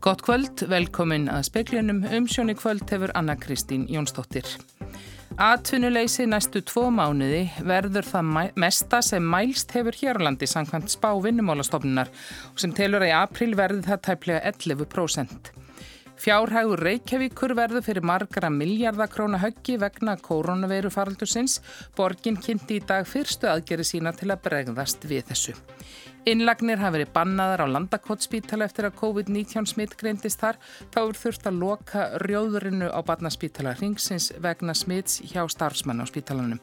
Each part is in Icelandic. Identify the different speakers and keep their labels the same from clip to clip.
Speaker 1: Gott kvöld, velkomin að speiklinum. Umsjóni kvöld hefur Anna Kristín Jónsdóttir. Atvinnuleysi næstu tvo mánuði verður það mesta sem mælst hefur hér á landi samkvæmt spá vinnumálastofnunar og sem telur að í april verður það tæplega 11%. Fjárhægur Reykjavíkur verður fyrir margara miljardakróna höggi vegna koronaveiru faraldursins. Borgin kynnti í dag fyrstu aðgeri sína til að bregðast við þessu. Innlagnir hafi verið bannaðar á landakotspítala eftir að COVID-19 smitt greindist þar. Þá er þurft að loka rjóðurinu á barnaspítala ringsins vegna smitts hjá starfsmann á spítalanum.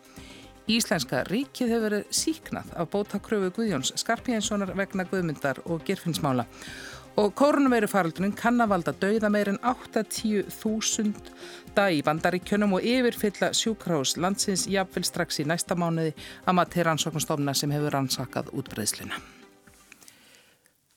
Speaker 1: Íslenska ríkið hefur verið síknað af bótakröfu Guðjóns Skarpjænssonar vegna Guðmyndar og Girfinnsmála. Og koronaveiru faraldunum kann að valda dauða meir en 80.000 dag í bandaríkjönum og yfirfylla sjúkrahús landsins jafnvel strax í næsta mánuði að maður til rannsóknstofna sem hefur rannsakað útbreyðsluna.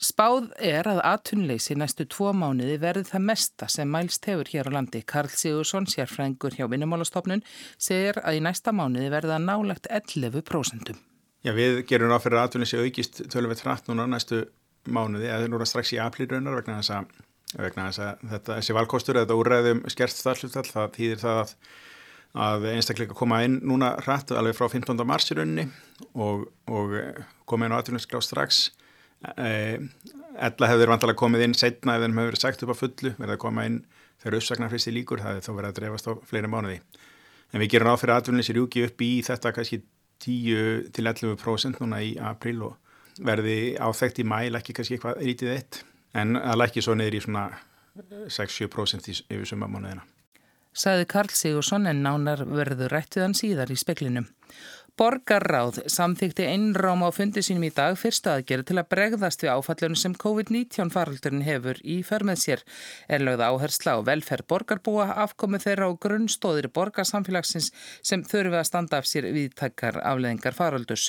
Speaker 1: Spáð er að atunleysi næstu tvo mánuði verði það mesta sem mælst hefur hér á landi. Karl Sigursson, sérfræðingur hjá Vinnumálastofnun, segir að í næsta mánuði verði það nálagt 11%.
Speaker 2: Já, við gerum áfyrir að atunleysi aukist tölum við trætt núna næstu mánuði, eða núra strax í apliraunar vegna þess að, vegna þess að þetta, þessi valkostur, þetta úrræðum skert starflutall, það þýðir það að, að einstakleika koma inn núna hratt alveg frá 15. mars í rauninni og, og koma inn á atvinninsklá strax e, Ella hefur vantalega komið inn setna ef þeim hefur verið sagt upp á fullu, verið að koma inn þegar uppsagnarfristi líkur, það hefur þá verið að drefast á fleiri mánuði. En við gerum áfyrir atvinninsir júki upp í þetta kannski 10-11% núna í april og verði áþægt í mæl ekki kannski eitthvað rítið eitt en að lækki svo neyri í svona 6-7% yfir sumamánuðina.
Speaker 1: Saði Karl Sigursson en nánar verður rættuðan síðar í speklinum. Borgarráð samþykti einrám á fundi sínum í dag fyrstu aðgerð til að bregðast við áfallunum sem COVID-19 faraldurinn hefur í förmið sér. Er lögð áhersla á velferð borgarbúa afkomið þeirra á grunnstóðir borgarsamfélagsins sem þurfi að standa af sér viðtakkar afleðingar faraldurs.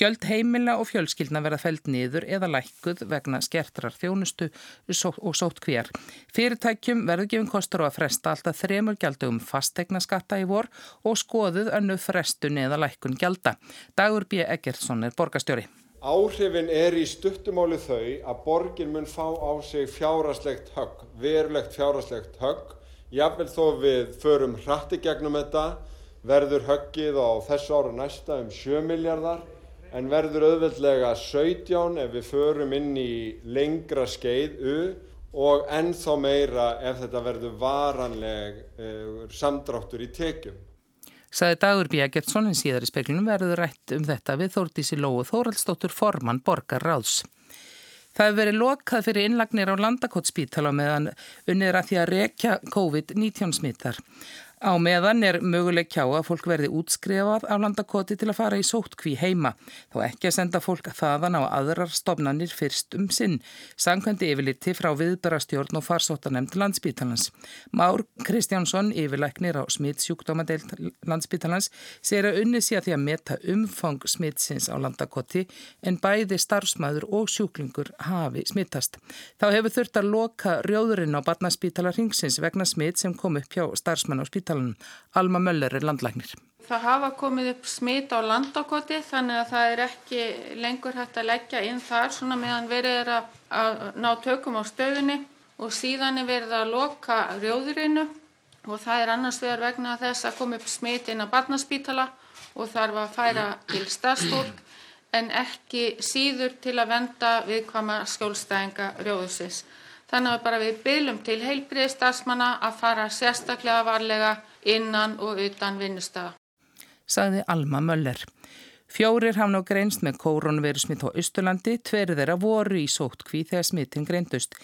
Speaker 1: Gjöld heimila og fjölskyldna verða fælt niður eða lækkuð vegna skertrar þjónustu og sótt hver. Fyrirtækjum verður gefin kostur á að fresta alltaf þremur gjaldugum fastegna skatta í vor og skoðuð önnu frestun eða lækkun gjald gjalda. Dagur B. Eggertsson er borgastjóri.
Speaker 3: Áhrifin er í stuttumáli þau að borgin mun fá á sig fjáraslegt högg, verulegt fjáraslegt högg. Jável þó við förum hratti gegnum þetta verður höggið á þessu ára næsta um 7 miljardar en verður auðveldlega 17 ef við förum inn í lengra skeið U og ennþá meira ef þetta verður varanleg uh, samdráttur í tekjum.
Speaker 1: Saði Dagur B. Gertsson í speklinum verður rætt um þetta við Þórtísi Lóu Þóraldsdóttur formann Borgar Ráðs. Það hefur verið lokað fyrir innlagnir á landakotspítala meðan unnið er að því að rekja COVID-19 smittar. Á meðan er möguleg kjá að fólk verði útskrefað á landakoti til að fara í sóttkví heima. Þá ekki að senda fólk þaðan á aðrar stofnanir fyrst um sinn. Sankvæmdi yfirliti frá viðbarastjórn og farsóttanemnd landsbítalans. Már Kristjánsson, yfirleiknir á smittsjúkdómadeild landsbítalans, segir að unni sé að því að meta umfang smittsins á landakoti en bæði starfsmæður og sjúklingur hafi smittast. Þá hefur þurft að loka rjóðurinn á barnaspítala ringsins vegna smitt sem kom upp hjá spítalan spítalanum. Alma Möller er landlæknir.
Speaker 4: Það hafa komið upp smit á landakoti þannig að það er ekki lengur hægt að leggja inn þar svona meðan verið er að, að ná tökum á stöðunni og síðan er verið að loka rjóðurinnu og það er annars vegar vegna þess að koma upp smit inn á barnaspítala og þarf að færa til starfsfólk en ekki síður til að venda viðkvama skjólstæðinga rjóðusins. Þannig að bara við bylum til heilbriði starfsmanna að fara sérstaklega varlega innan og utan vinnustafa.
Speaker 1: Saði Alma Möller. Fjórir hafði á greinst með koronaviru smitt á Östurlandi, tverið þeirra voru í sóttkví þegar smittin greindust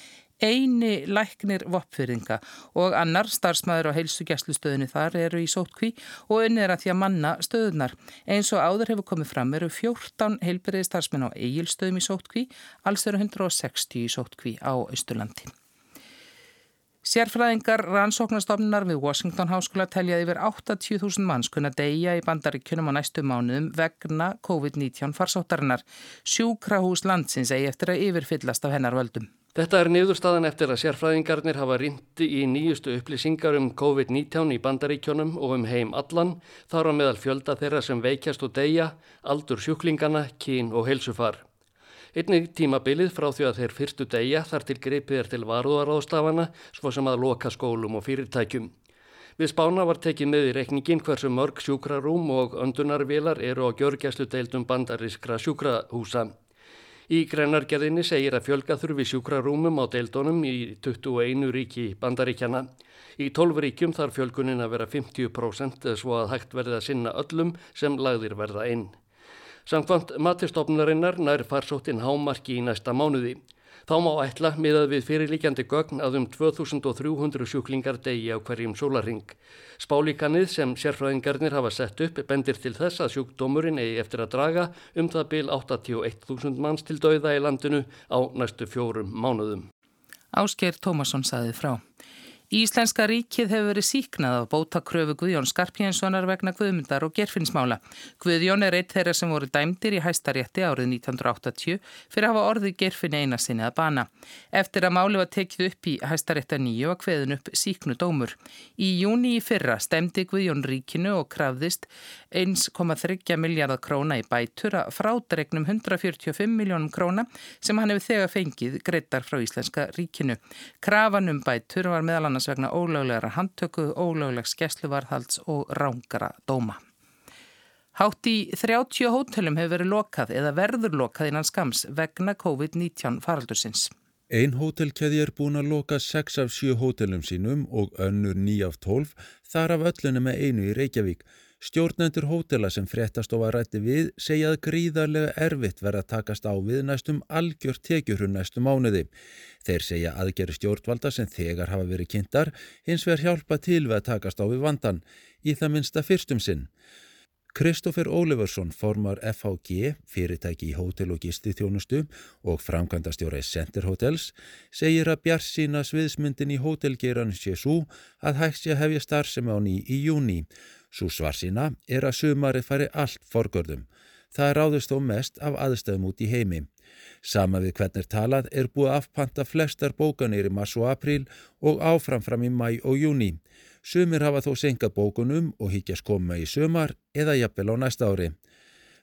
Speaker 1: eini læknir voppfyrringa og annar starfsmæður á heilsugjastlustöðinu þar eru í sótkví og unnið er að því að manna stöðunar. Eins og áður hefur komið fram eru 14 heilbyrði starfsmenn á eigilstöðum í sótkví, alls eru 160 í sótkví á Östurlandi. Sérfræðingar rannsóknarstofnunar við Washington Háskóla teljaði yfir 80.000 manns kunna deyja í bandaríkjunum á næstu mánuðum vegna COVID-19 farsóttarinnar. Sjúkrahús landsins eigi eftir að yfirfyllast af hennar völdum.
Speaker 5: Þetta er niðurstaðan eftir að sérfræðingarnir hafa rindi í nýjustu upplýsingar um COVID-19 í bandaríkjónum og um heim allan, þar á meðal fjölda þeirra sem veikjast og deyja, aldur sjúklingana, kín og heilsufar. Einnig tímabilið frá því að þeir fyrstu degja þar til greipið er til varúaráðstafana svo sem að loka skólum og fyrirtækjum. Við spána var tekið með í rekningin hversu mörg sjúkrarúm og öndunarvilar eru á gjörgjæslu deildum bandarískra sjúkrahúsa. Í greinargerðinni segir að fjölga þurfi sjúkrarúmum á deildónum í 21 ríki bandaríkjana. Í 12 ríkjum þarf fjölgunin að vera 50% svo að hægt verði að sinna öllum sem lagðir verða inn. Samkvæmt matistofnarinnar nær farsóttin hámarki í næsta mánuði. Þá má ætla miðað við fyrirlíkjandi gögn að um 2300 sjúklingar degi á hverjum sólaring. Spálíkanið sem sérfræðingarnir hafa sett upp bendir til þess að sjúkdómurinn eigi eftir að draga um það byl 81.000 manns til dauða í landinu á næstu fjórum mánuðum.
Speaker 1: Ásker Tómasson saði frá. Íslenska ríkið hefur verið síknað af bótakröfu Guðjón Skarpjenssonar vegna Guðmundar og gerfinnsmála. Guðjón er eitt þeirra sem voru dæmdir í hæstarétti árið 1980 fyrir að hafa orðið gerfin eina sinni að bana. Eftir að máli var tekið upp í hæstarétta nýju og hveðin upp síknu dómur. Í júni í fyrra stemdi Guðjón ríkinu og krafðist 1,3 miljardar króna í bætur að frádregnum 145 miljónum króna sem hann hefur þegar fengið greitar frá Íslenska ríkinu. Krafan um bætur var meðal annars annars vegna ólöglegra handtöku, ólöglegs skesluvarðhalds og rángara dóma. Hátt í 30 hótelum hefur verið lokað eða verður lokað innan skams vegna COVID-19 faraldursins.
Speaker 6: Ein hótelkeði er búin að loka 6 af 7 hótelum sínum og önnur 9 af 12 þar af öllunum með einu í Reykjavík. Stjórnendur hótela sem fréttastofa rætti við segja að gríðarlega erfitt verða takast á við næstum algjör tekjurhun næstum mánuði. Þeir segja aðgerri stjórnvalda sem þegar hafa verið kynntar hins vegar hjálpa til við að takast á við vandan í það minsta fyrstum sinn. Kristófer Óliversson formar FHG, fyrirtæki í hótel og gisti þjónustu og framkvæmdastjóra í Center Hotels, segir að bjart sína sviðsmyndin í hótelgeran sé svo að hægt sé að hefja starfsemi á ný í júni Svo svar sína er að sumari fari allt forgörðum. Það ráðist þó mest af aðstæðum út í heimi. Sama við hvernig talað er búið afpanta flestar bókanir í mars og april og áframfram í mæ og júni. Sumir hafa þó senkað bókunum og higgjast koma í sumar eða jafnvel á næsta ári.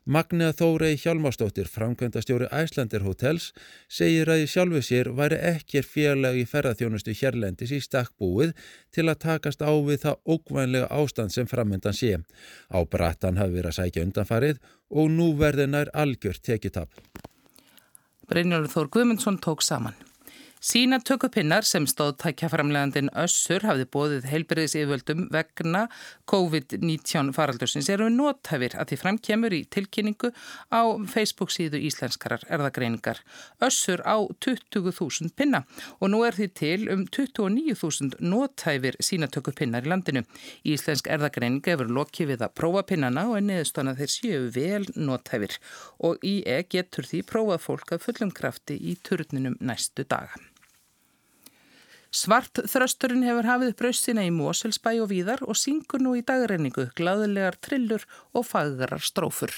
Speaker 6: Magna Þórei Hjálmarsdóttir, framkvæmdastjóri Æslandir Hotels, segir að í sjálfu sér væri ekkir fjarlag í ferðarþjónustu hérlendis í stakkbúið til að takast á við það ógvænlega ástand sem framöndan sé. Á brattan hafi verið að sækja undanfarið og nú verði nær algjört tekitap.
Speaker 1: Brynjólfur Þór Guðmundsson tók saman. Sína tökupinnar sem stóð tækjaframlegandin Össur hafði bóðið heilbyrðis yfirvöldum vegna COVID-19 faraldursins eru nóthæfir að því framkjemur í tilkynningu á Facebook síðu Íslenskarar erðagreiningar. Össur á 20.000 pinna og nú er því til um 29.000 nóthæfir sína tökupinnar í landinu. Íslensk erðagreining hefur lokið við að prófa pinnana og er neðustan að þeir séu vel nóthæfir og í e getur því prófað fólk að fullum krafti í turninum næstu daga. Svart þrösturinn hefur hafið brausina í Moselsbæ og víðar og syngur nú í dagreiningu glaðilegar trillur og fagrar strófur.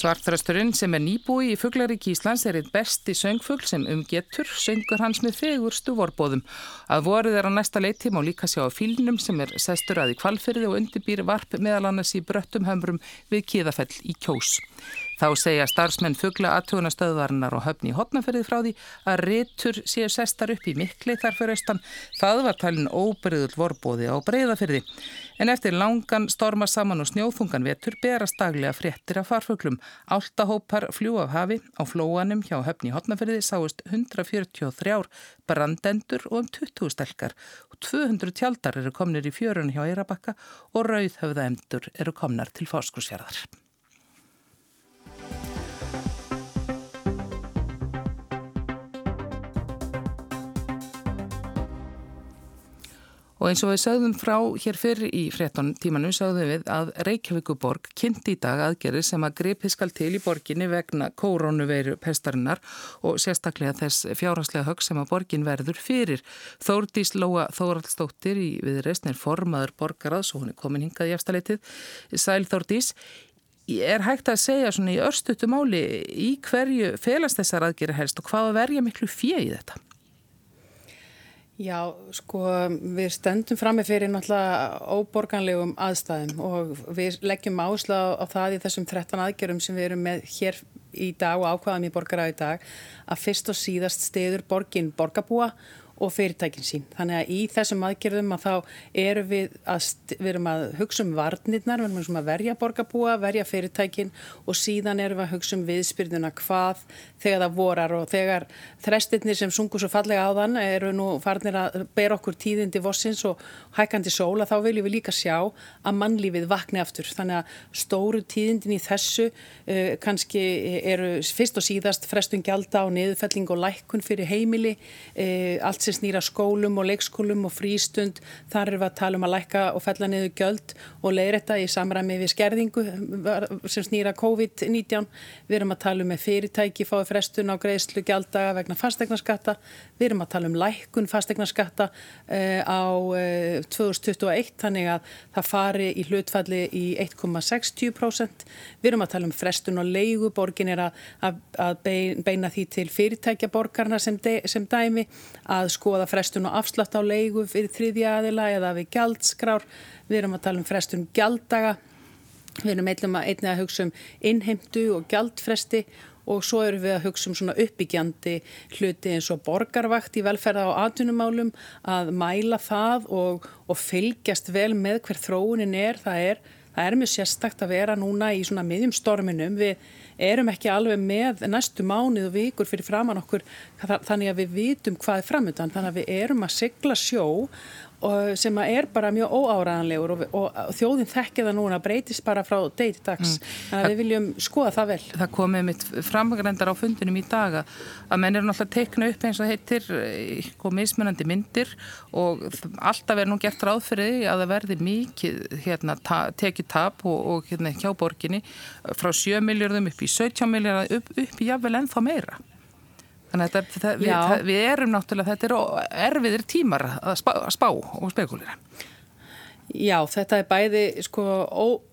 Speaker 1: Svartþrösturinn sem er nýbúi í fugglarík Íslands er eitt besti söngfugl sem umgetur, söngur hans með fegurstu vorbóðum. Að voruð er á næsta leiti má líka sjá fílnum sem er sestur að í kvalfyrði og undirbýr varp meðal annars í bröttum hömrum við Kíðafell í Kjós. Þá segja starfsmenn fuggla aðtugunastöðvarinnar og höfni í hotnaferðið frá því að réttur séu sestar upp í mikli þar fyrir austan. Það var talin óbyrðul vorbóði á breyðaferði. En eftir langan storma saman og snjóþungan vetur berast daglega fréttir af farfuglum. Áltahópar fljú af hafi á flóanum hjá höfni hotnaferði sáist 143 brandendur og um 20 stelkar. 200 tjaldar eru komnir í fjörun hjá Eirabakka og rauðhöfðaemdur eru komnar til fáskursjörðar. Og eins og við sögðum frá hér fyrir í fretton tímanu sögðum við að Reykjavíkuborg kynnti í dag aðgerið sem að gripið skal til í borginni vegna koronaveiru pestarinnar og sérstaklega þess fjárhanslega högg sem að borgin verður fyrir. Þórdís Lóa Þóraldsdóttir í viðreysnir formaður borgaraðs og hún er komin hingað í efstaleitið. Sæl Þórdís, er hægt að segja svona í örstutu máli í hverju felast þessar aðgerið helst og hvað verja miklu fjö í þetta?
Speaker 7: Já, sko, við stöndum fram með fyrir náttúrulega óborganlegum aðstæðum og við leggjum ásla á það í þessum 13 aðgjörum sem við erum með hér í dag og ákvaðum í borgaræði dag að fyrst og síðast stiður borgin borgabúa og fyrirtækin sín. Þannig að í þessum aðgerðum að þá erum við að, við erum að hugsa um varnirnar, við erum að verja borgarbúa, verja fyrirtækin og síðan erum við að hugsa um viðspyrnuna hvað þegar það vorar og þegar þrestirnir sem sungur svo fallega á þann eru nú farnir að bera okkur tíðindi vossins og hækandi sóla þá viljum við líka sjá að mannlífið vakni aftur. Þannig að stóru tíðindin í þessu uh, kannski eru fyrst og síðast frestun gjalda og niðurfelling og lækkun fyrir heimili, uh, allt sem snýra skólum og leikskólum og frístund. Þar erum við að tala um að lækka og fella niður gjöld og leiðrætta í samræmi við skerðingu sem snýra COVID-19. Við erum að tala um með fyrirtæki fái frestun á greiðslu gjaldaga vegna fastegnarskatta. Við erum að tala um lækkun fastegnarskatta uh, á uh, 2021 þannig að það fari í hlutfalli í 1,60%. Við erum að tala um frestun og leigu. Borgin er að, að, beina því til fyrirtækja borgarna sem, sem dæmi að skoða frestun og afslátt á leigu fyrir þriðja aðila eða við gjaldskrár. Við erum að tala um frestun gjaldaga. Við erum einnig að hugsa um innheimtu og gjaldfresti og svo erum við að hugsa um svona uppbyggjandi hluti eins og borgarvakt í velferða og atvinnumálum að mæla það og, og fylgjast vel með hver þróunin er. Það er, það er mjög sérstakt að vera núna í svona miðjum storminum. Við erum ekki alveg með næstu mánuð og vikur fyrir framann okkur þannig að við vitum hvað er framöndan. Þannig að við erum að sigla sjó sem er bara mjög óáraðanlegur og, og, og þjóðin þekkir það núna breytist bara frá degi dags. Mm. þannig að við viljum skoða það vel.
Speaker 1: Það komið mitt framgrendar á fundinum í daga að menn eru náttúrulega teikna upp eins og heitir eh, og mismunandi myndir og alltaf er nú gert ráð fyrir því að það verði mikið hérna, tekið tap og, og hérna, hjá borginni frá 7 miljardum upp í 17 miljardum upp, upp í jafnvel ennþá meira Þannig að þetta, við, við erum náttúrulega, þetta er erfiðir tímar að spá, að spá og spekulera.
Speaker 7: Já, þetta er bæði sko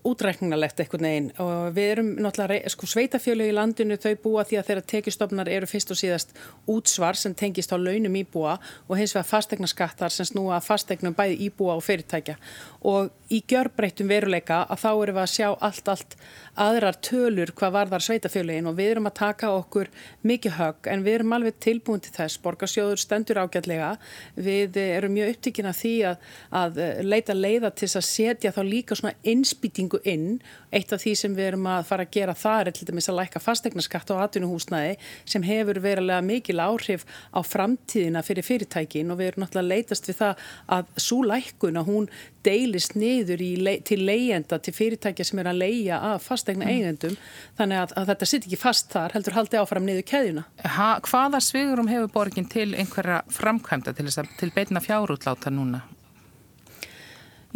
Speaker 7: útrækningalegt eitthvað neginn og við erum náttúrulega, sko sveitafjölu í landinu þau búa því að þeirra tekistofnar eru fyrst og síðast útsvar sem tengist á launum íbúa og hins vegar fastegnaskattar sem snúa fastegnum bæði íbúa og fyrirtækja. Og í gjörbreytum veruleika að þá erum við að sjá allt, allt aðrar tölur hvað varðar sveitafjöluinn og við erum að taka okkur mikið högg en við erum alveg tilbúin til þess, borgarsjóður stendur ágætlega, við erum mjög upptíkin að því að, að leita leiða til að setja þá líka svona innspýtingu inn, eitt af því sem við erum að fara að gera þar er til dæmis að læka fastegnaskatt á atvinnuhúsnaði sem hefur verulega mikil áhrif á framtíðina fyrir fyrirtækin og við erum náttúrulega leitast við það að svo lækun að hún deilist niður le til leyenda, til fyrirtækja sem er að leia af fastegna mm. eigendum þannig að, að þetta sitt ekki fast þar, heldur haldi áfram niður keðjuna.
Speaker 1: Ha, hvaða svigurum hefur borgin til einhverja framkvæmda til, til beitna fjárútláta núna?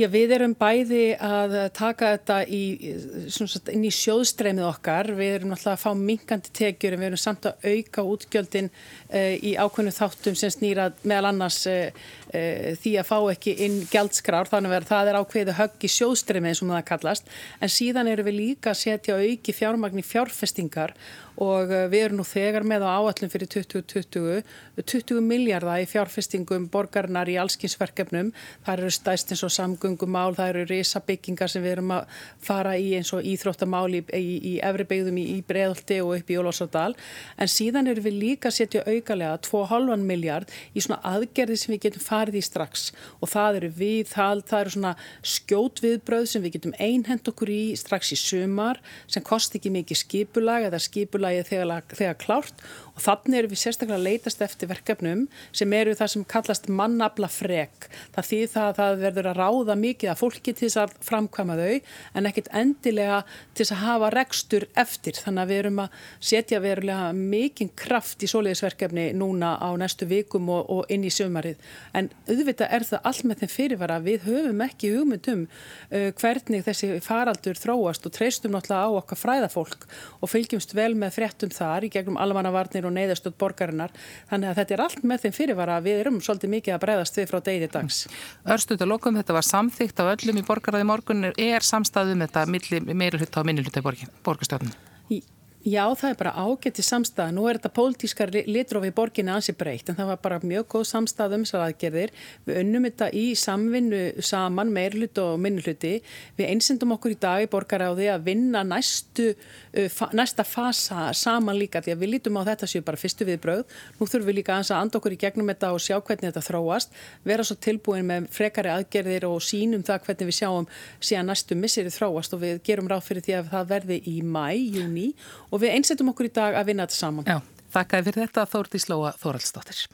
Speaker 7: Já, við erum bæði að taka þetta í, sagt, inn í sjóðstreymið okkar. Við erum náttúrulega að fá minkandi tekjur en við erum samt að auka útgjöldin uh, í ákveðnu þáttum sem snýra meðal annars uh, uh, því að fá ekki inn gjaldskrár. Þannig að það er ákveðu högg í sjóðstreymið og það kallast. En síðan erum við líka að setja auki fjármagn í fjárfestingar og eh, við erum nú þegar með á áallum fyrir 2020 20 miljardar í fjárfestingum borgarnar í allskinsverkefnum það eru stæst eins og samgöngumál það eru risabyggingar sem við erum að fara í eins og íþróttamál í, í, í efri byggðum í, í Breðolti og upp í Jólásádal en síðan erum við líka að setja aukalega 2,5 miljard í svona aðgerði sem við getum farið í strax. Og það eru við, það, það eru svona skjót viðbröð sem við getum einhend okkur í strax í sumar sem kosti ekki mikið skipulag eða skipulag skipulagið þegar, þegar klárt og þannig eru við sérstaklega að leytast eftir verkefnum sem eru það sem kallast mannabla frek. Það þýð það að það verður að ráða mikið að fólki til þess að framkvæma þau en ekkit endilega til þess að hafa rekstur eftir. Þannig að við erum að setja verulega mikinn kraft í soliðisverkefni núna á næstu vikum og, og inn í sömarið. En auðvitað er það allt með þeim fyrirvara. Við höfum ekki hugmyndum uh, hvernig þessi faraldur þróast og treystum náttúrulega á okkar fræðafólk og fylgjumst vel með fréttum þar í gegnum almannavarnir og neyðastöld borgarinnar. Þannig að þetta er allt með þeim fyrirvara að við erum svolítið mikið að breyðast við frá degi dags.
Speaker 1: Örstuð og lokum þetta var samþygt af öllum í borgarraði morgun er samstæðum þetta meiri hlut á minni hlut í borgarstjórnum?
Speaker 7: Já, það er bara ágætti samstæða. Nú er þetta pólitískar litrófi í borginni ansi breytt en það var bara mjög góð samstæða um þessar aðgerðir. Við unnum þetta í samvinnu saman, meirlut og minnuluti. Við einsendum okkur í dag í borgaráði að vinna næstu, uh, næsta fasa saman líka því að við lítum á þetta séu bara fyrstu við bröð. Nú þurfum við líka að anda okkur í gegnum þetta og sjá hvernig þetta þróast. Vera svo tilbúin með frekari aðgerðir og sínum það hvernig við sjáum síðan næstu misseri þróast og við gerum ráð fyrir því að það verði í mæ, júni og við einsettum okkur í dag að vinna þetta saman.
Speaker 1: Já, þakkaði fyrir þetta Þórti Slóa Þóraldsdóttir.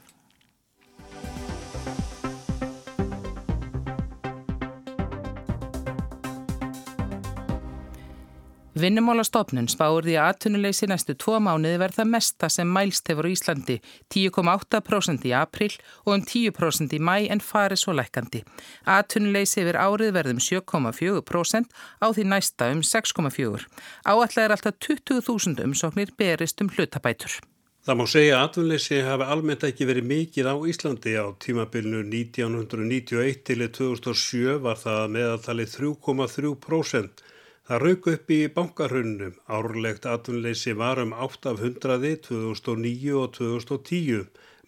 Speaker 1: Vinnumálastofnun spáur því að atvinnuleysi næstu tvo mánuði verða mesta sem mælst hefur í Íslandi 10,8% í april og um 10% í mæ en farið svo lækandi. Atvinnuleysi yfir árið verðum 7,4% á því næsta um 6,4%. Áallega er alltaf 20.000 umsóknir berist um hlutabætur.
Speaker 8: Það má segja að atvinnuleysi hafi almennt ekki verið mikið á Íslandi á tímabilinu 1991 til 2007 var það meðaltalið 3,3%. Það rauk upp í bankarhunnum. Árlegt atvinnleysi var um 8 af 100 2009 og 2010.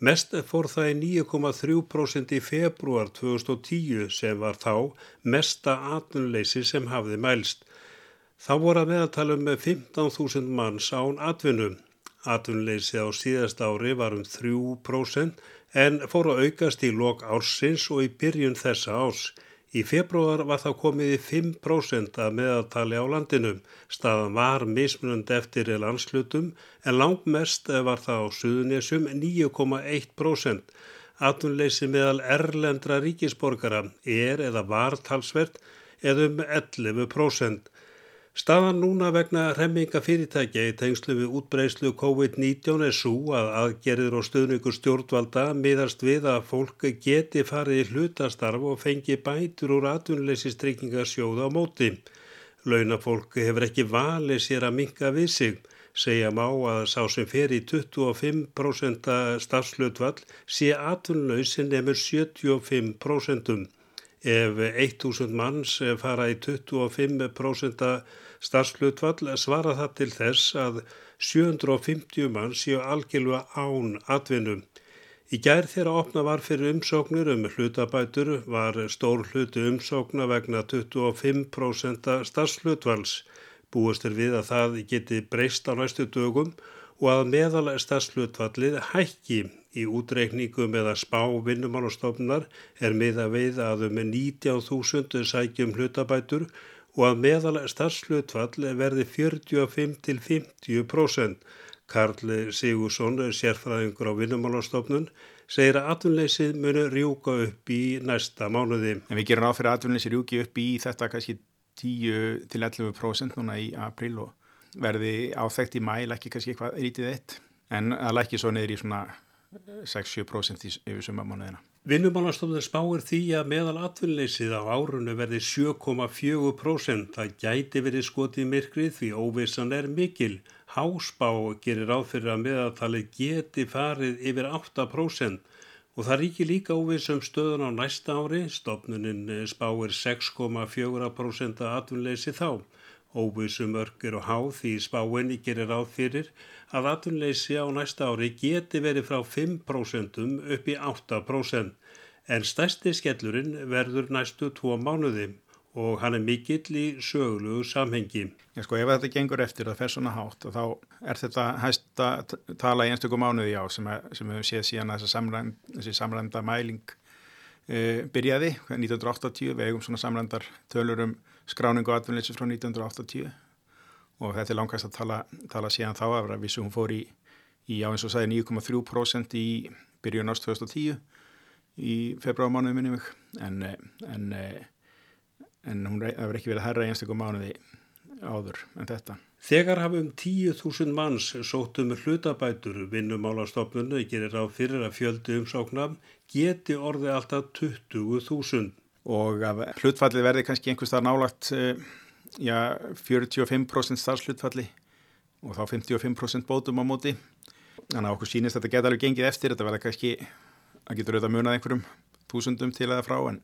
Speaker 8: Mest fór það í 9,3% í februar 2010 sem var þá mesta atvinnleysi sem hafði mælst. Þá voru að meðaltala um 15.000 manns án atvinnum. Atvinnleysi á síðast ári var um 3% en fór að aukast í lok ársins og í byrjun þessa árs. Í februar var það komið í 5% að meðaltali á landinu. Staðan var mismunandi eftir landslutum en langt mest var það á Suðunisum 9,1%. Atunleysi meðal erlendra ríkisborgara er eða var talsvert eða um 11%. Staðan núna vegna remminga fyrirtækja í tengslu við útbreyslu COVID-19 er svo að aðgerðir og stöðningur stjórnvalda miðast við að fólk geti farið í hlutastarf og fengi bætur úr atvinnleysistryggingarsjóða á móti. Launafólk hefur ekki valið sér að minka við sig. Segja má að sá sem fer í 25% starfslutvall sé atvinnleysin nefnur 75%. Ef 1000 manns fara í 25% starfslutvall svara það til þess að 750 manns séu algjörlega án atvinnum. Í gær þegar opna var fyrir umsóknir um hlutabætur var stór hluti umsókna vegna 25% starfslutvalls. Búist er við að það geti breyst á næstu dögum og að meðal starfslutvallið hækki í útreikningum eða spá vinnumálastofnar er miða við að um 19.000 sækjum hlutabætur og að meðal starfslutvall verði 45 til 50%. Karl Sigursson, sérfræðingur á vinnumálastofnun, segir að atvinnleysið muni rjúka upp í næsta mánuði.
Speaker 2: En við gerum áfyrir að atvinnleysið rjúki upp í þetta kannski 10 til 11% núna í april og verði áþægt í mæl ekki kannski eitthvað rítið eitt en að lækki svo neyri í svona 6-7% yfir suma mánuðina.
Speaker 8: Vinnumálastofnir spáir því að meðal atvinnleysið á árunnu verði 7,4%. Það gæti verið skotið myrkrið því óvissan er mikil. Hásbá gerir áfyrir að meðaltalið geti farið yfir 8% og það ríkir líka óvissum stöðun á næsta ári. Stofnunin spáir 6,4% atvinnleysi þá. Óvissum örgir og háð því spáinni gerir ráð fyrir að atunleysi á næsta ári geti verið frá 5% upp í 8% en stærsti skellurinn verður næstu tvo mánuði og hann er mikill í söglugu samhengi.
Speaker 2: Já sko ef þetta gengur eftir það fer svona hátt og þá er þetta hægt að tala í einstökum mánuði á sem, að, sem við séð síðan að þessi samrænda mæling e, byrjaði 1980 við eigum svona samrændar tölur um skráningu atvinnleysi frá 1980 og þetta er langast að tala, tala síðan þá af að vissu hún fór í, í á eins og sæði 9,3% í byrjun ást 2010 í februarmánuði minni mig en, en, en hún hefur ekki verið herra í einstaklega mánuði áður en þetta.
Speaker 8: Þegar hafum 10.000 manns sóttum hlutabætur vinnumálastofnunu gerir á fyrir að fjöldi umsáknam geti orði alltaf 20.000
Speaker 2: og að hlutfallið verði kannski einhvers þar nálagt eh, já, 45% starfslutfalli og þá 55% bótum á móti þannig að okkur sínist að þetta geta alveg gengið eftir þetta verða kannski, það getur auðvitað munað einhverjum túsundum til eða frá en,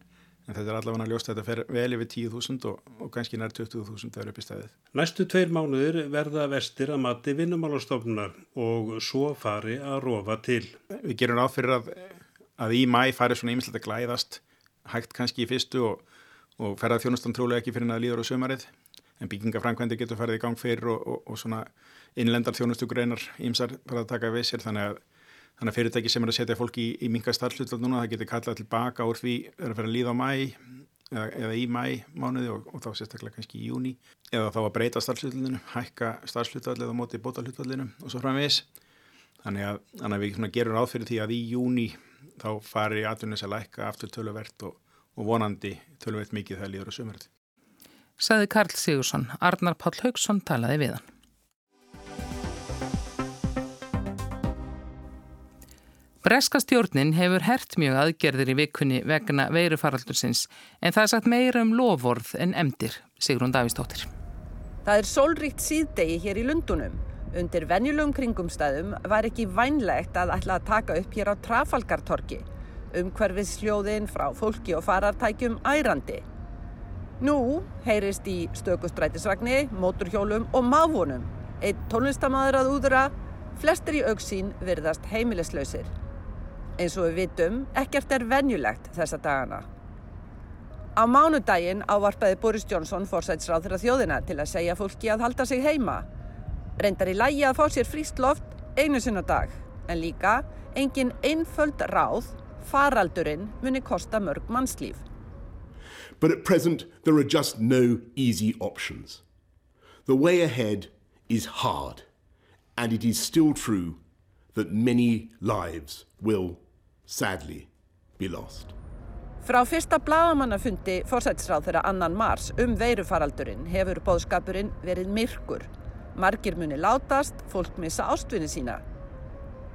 Speaker 2: en þetta er allavega ljóst að þetta fer vel yfir 10.000 og, og kannski nær 20.000 þegar upp í stæðið.
Speaker 8: Næstu tveir mánuðir verða vestir að mati vinnumálastofnunar og svo fari að rofa til.
Speaker 2: Við gerum ráð fyrir að, að í mæ fari svona ýmislegt að glæðast hægt kannski í fyrstu og, og ferða þjónustan trúlega ekki fyrir að líður á sömarið en byggingafrænkvændi getur farið í gang fyrir og, og svona innlendar þjónustugreinar ímsar bara að taka við sér þannig að Þannig að fyrirtæki sem er að setja fólk í, í minga starfslutal núna, það getur kallað tilbaka úr því að vera að líða á mæ eða, eða í mæ mánuði og, og þá sérstaklega kannski í júni eða þá að breyta starfslutalinu, hækka starfslutal eða móti bótalhutalinu og svo framvegis. Þannig að, þannig að við gerum ráð fyrir því að í júni þá fari atvinnis að lækka aftur töluvert og, og vonandi töluvert mikið það líður á sömurði.
Speaker 1: Saði Karl Sigursson, Arnar Páll Haugsson talaði við hann. Breska stjórnin hefur hert mjög aðgerðir í vikunni vegna veirufaraldursins en það er sagt meira um lovorð en emdir, Sigrun Davísdóttir.
Speaker 9: Það er sólríkt síðdegi hér í Lundunum. Undir venjulegum kringumstæðum var ekki vænlegt að ætla að taka upp hér á Trafalgartorki, umhverfið sljóðin frá fólki og farartækjum ærandi. Nú heyrist í stökustrætisvagni, móturhjólum og máfunum. Einn tónlistamæður að úðra, flestir í auksín virðast heimilislausir. Eins og við vitum, ekkert er venjulegt þessa dagana. Á mánudaginn ávarpaði Boris Johnson fórsætsráð þeirra þjóðina til að segja fólki að halda sig heima. Reyndar í lægi að fá sér fríst loft einu sinna dag, en líka engin einföld ráð, faraldurinn muni kosta mörg mannslíf.
Speaker 10: But at present there are just no easy options. The way ahead is hard, and it is still true that many lives will sadly be lost.
Speaker 9: Frá fyrsta bladamannafundi fórsætsráð þeirra annan mars um veirufaraldurinn hefur bóðskapurinn verið myrkur. Margir muni látast, fólk missa ástvinni sína.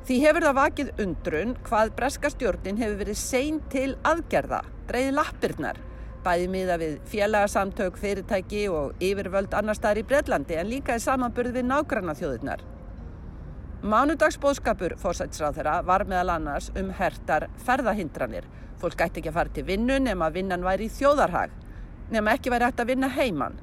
Speaker 9: Því hefur það vakið undrun hvað breska stjórnin hefur verið sein til aðgerða, dreyði lappirnar, bæði miða við félagsamtök, fyrirtæki og yfirvöld annar staðar í Breitlandi en líka í samanburð við nágranna þjóðurnar. Mánudagsbóðskapur fórsætsráð þeirra var meðal annars um hertar ferðahindranir. Fólk gæti ekki að fara til vinnu nema að vinnan væri í þjóðarhag, nema ekki væri hægt að vinna heiman.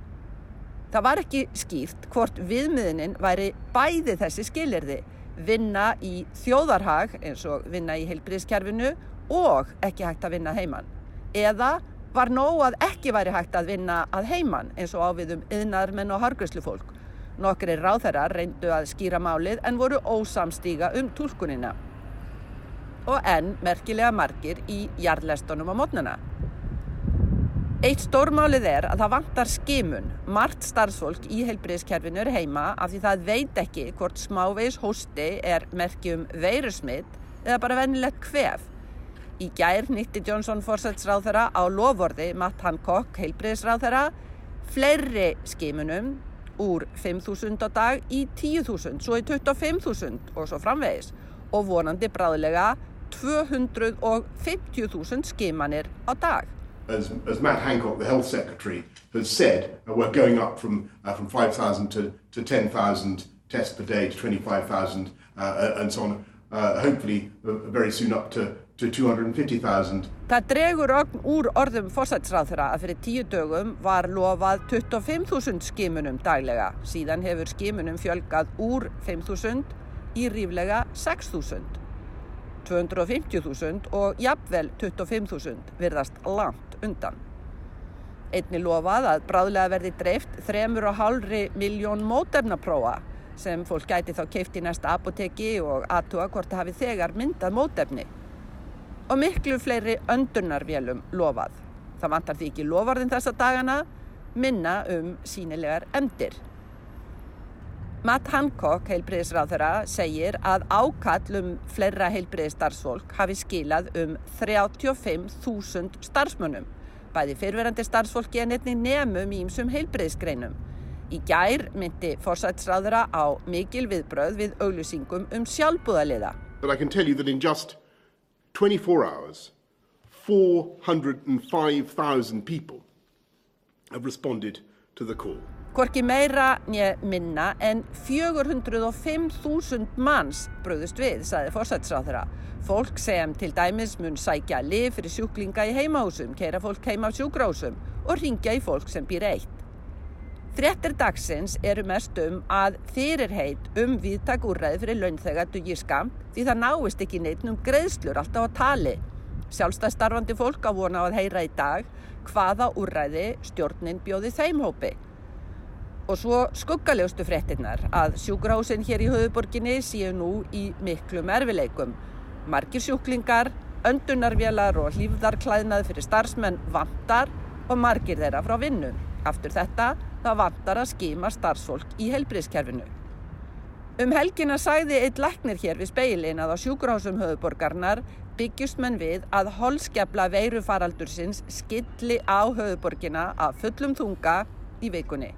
Speaker 9: Það var ekki skýrt hvort viðmiðinin væri bæði þessi skilirði, vinna í þjóðarhag eins og vinna í heilbríðskerfinu og ekki hægt að vinna heiman. Eða var nóg að ekki væri hægt að vinna að heiman eins og áviðum yðnarmenn og hargræslu fólk. Nokkri ráþærar reyndu að skýra málið en voru ósamstíga um tólkunina. Og enn merkilega margir í jarðlestunum á mótnuna. Eitt stórmálið er að það vantar skimun. Mart starfsfólk í heilbriðskerfinu er heima af því það veit ekki hvort smávegis hósti er merkjum veirusmitt eða bara vennilegt hvef. Í gær nýtti Johnson fórsætsráþara á lovorði Matt Hancock heilbriðsráþara fleiri skimunum úr 5.000 á dag í 10.000, svo í 25.000 og svo framvegis og vonandi bráðilega 250.000 skimanir á dag.
Speaker 10: As, as Matt Hancock, the health secretary, has said, uh, we're going up from, uh, from 5,000 to, to 10,000 tests per day to 25,000 uh, and so on, uh, hopefully uh, very soon up to
Speaker 9: Það dregur úr orðum fórsætsráðra að fyrir tíu dögum var lofað 25.000 skimunum daglega. Síðan hefur skimunum fjölgað úr 5.000 í ríflega 6.000. 250.000 og jafnvel 25.000 virðast langt undan. Einni lofað að bráðlega verði dreift 3,5 miljón mótefnapróa sem fólk gæti þá keift í næsta apoteki og aðtúa hvort það hafi þegar myndað mótefni og miklu fleiri öndunarvélum lofað. Það vantar því ekki lofarðin þessa dagana, minna um sínilegar emdir. Matt Hancock, heilbriðisráðara, segir að ákallum fleira heilbriðistarfsfólk hafi skilað um 35.000 starfsmönnum, bæði fyrverandi starfsfólki en einni nefnum í ímsum heilbriðisgreinum. Í gær myndi fórsætsráðara á mikil viðbröð við auglýsingum um sjálfbúðaliða.
Speaker 10: 24 hours, 405,000 people have responded to the call.
Speaker 9: Hvorki meira nýja minna en 405.000 manns bröðust við, saði fórsætsráþurra. Fólk sem til dæmis mun sækja lif fyrir sjúklinga í heimahúsum, keira fólk heima á sjúkrásum og ringja í fólk sem býr eitt. Frettir dagsins eru mest um að fyrirheit um viðtak úrræði fyrir launþega dugir skam því það náist ekki neitt um greiðslur alltaf á tali. Sjálfstæðstarfandi fólk á vona á að heyra í dag hvaða úrræði stjórnin bjóði þeim hópi. Og svo skuggaljóstu frettinnar að sjúkrahúsin hér í höfuborginni séu nú í miklum erfileikum. Margir sjúklingar, öndunarvélar og hlýfðarklæðnað fyrir starfsmenn vantar og margir þeirra frá vinnu. Aftur þetta, það vantar að skima starfsfólk í helbriðskerfinu. Um helgina sæði eitt læknir hér við speilin að á sjúkrahúsum höfuborgarnar byggjust menn við að holskefla veirufaraldursins skilli á höfuborgina af fullum þunga í vikunni.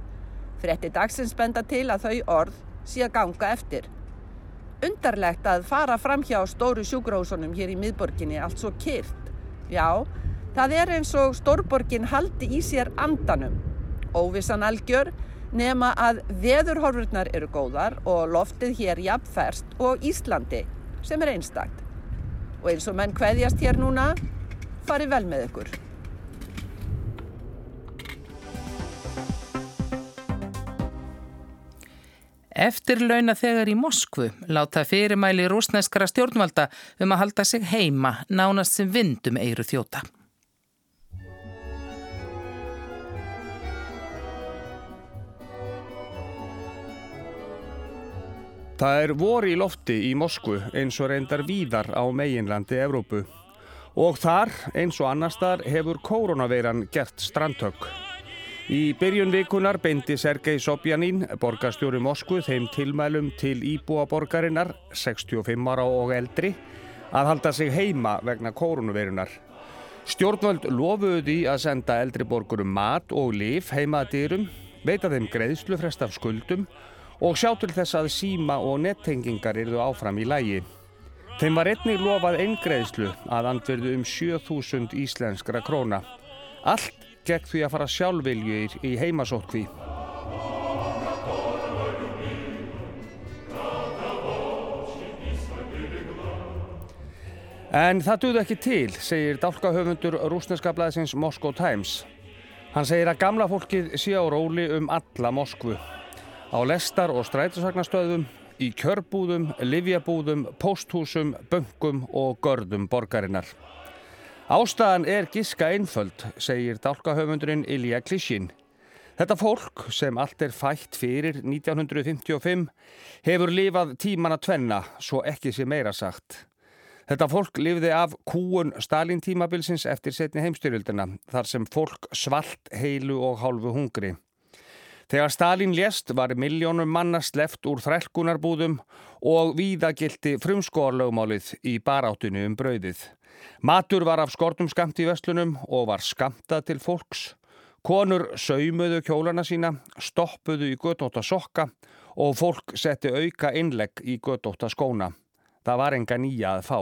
Speaker 9: Frettir dagsins benda til að þau orð sé að ganga eftir. Undarlegt að fara fram hjá stóru sjúkrahúsunum hér í miðborginni allt svo kyrt. Já, það er eins og stórborgin haldi í sér andanum. Óvissan algjör nema að veðurhorfurnar eru góðar og loftið hér jafnferst og Íslandi sem er einstakt. Og eins og menn hveðjast hér núna, fari vel með ykkur.
Speaker 1: Eftir launa þegar í Moskvu láta fyrirmæli rúsneskara stjórnvalda um að halda sig heima nánast sem vindum eiru þjóta.
Speaker 11: Það er vor í lofti í Moskvu eins og reyndar víðar á meginlandi Evrópu. Og þar, eins og annar staðar, hefur koronaveiran gert strandhögg. Í byrjun vikunar beindi Sergei Sobjanin, borgarstjóri Moskvu, þeim tilmælum til íbúa borgarinnar, 65 ára og eldri, að halda sig heima vegna koronaveirunar. Stjórnvöld lofuðu því að senda eldri borgurum mat og lif heima að dyrum, veita þeim greiðslufrest af skuldum og sjá til þess að síma og nettengingar eruðu áfram í lægi. Þeim var einnig lofað eingreðslu að andverðu um 7000 íslenskra króna. Allt gegn því að fara sjálfviljur í heimasótkví. En það duð ekki til, segir dálkahöfundur rúsneska blæðisins Moscow Times. Hann segir að gamla fólkið sé á róli um alla Moskvu. Á lestar og strætisvagnastöðum, í kjörbúðum, livjabúðum, pósthúsum, böngum og görðum borgarinnar. Ástæðan er giska einföld, segir dálkahöfundurinn Ilja Klishin. Þetta fólk, sem allt er fætt fyrir 1955, hefur lifað tíman að tvenna, svo ekki sé meira sagt. Þetta fólk lifði af kúun Stalin tímabilsins eftir setni heimstyrjöldina, þar sem fólk svalt heilu og hálfu hungri. Þegar Stalin lést var miljónum manna sleft úr þrælkunarbúðum og víðagildi frumskóarlögmálið í baráttunni um brauðið. Matur var af skortum skamt í vestlunum og var skamtað til fólks. Konur saumuðu kjólana sína, stoppuðu í gödóta sokka og fólk setti auka innlegg í gödóta skóna. Það var enga nýja að fá.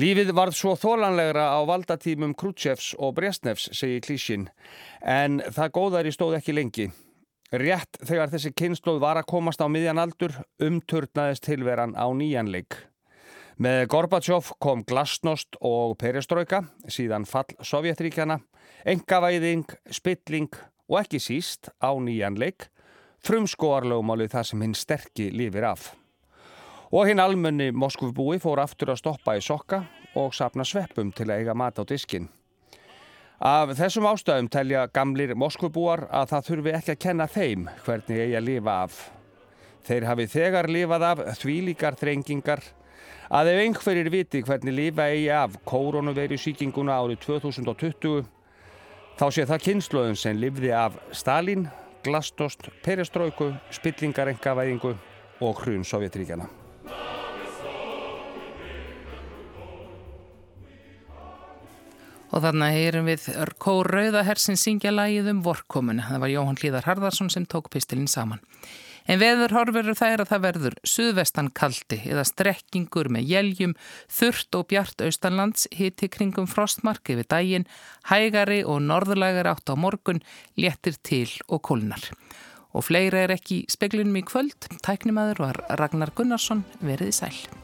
Speaker 11: Lífið varð svo þólanlegra á valdatímum Krútsjefs og Brestnefs, segir Klíshin, en það góðari stóð ekki lengi. Rétt þegar þessi kynnslóð var að komast á miðjan aldur, umturnaðist tilveran á nýjanleik. Með Gorbatsjóf kom glasnost og pereströyka, síðan fall Sovjetríkjana, engavæðing, spilling og ekki síst á nýjanleik, frumskóarlögumálið það sem hinn sterkir lifir af. Og hinn almunni Moskvubúi fór aftur að stoppa í sokka og sapna sveppum til að eiga mat á diskin. Af þessum ástæðum telja gamlir Moskvubúar að það þurfi ekki að kenna þeim hvernig eigi að lifa af. Þeir hafi þegar lifað af þvílíkar þrengingar að ef einhverjir viti hvernig lifa eigi af koronaviru síkinguna árið 2020 þá sé það kynnslóðun sem lifði af Stalin, Glasnost, Pereströyku, spillingarengavæðingu og hrun Sovjetríkjana.
Speaker 1: Og þarna heyrum við Kór Rauðahersin syngja lagið um vorkomuna. Það var Jóhann Hlíðar Harðarsson sem tók pistilinn saman. En veður horfurur það er að það verður suðvestan kaldi eða strekkingur með jæljum, þurft og bjart austanlands, hiti kringum frostmark yfir daginn, hægari og norðlægari átt á morgun, léttir til og kólnar. Og fleira er ekki speglunum í kvöld. Tæknimaður var Ragnar Gunnarsson verið í sæl.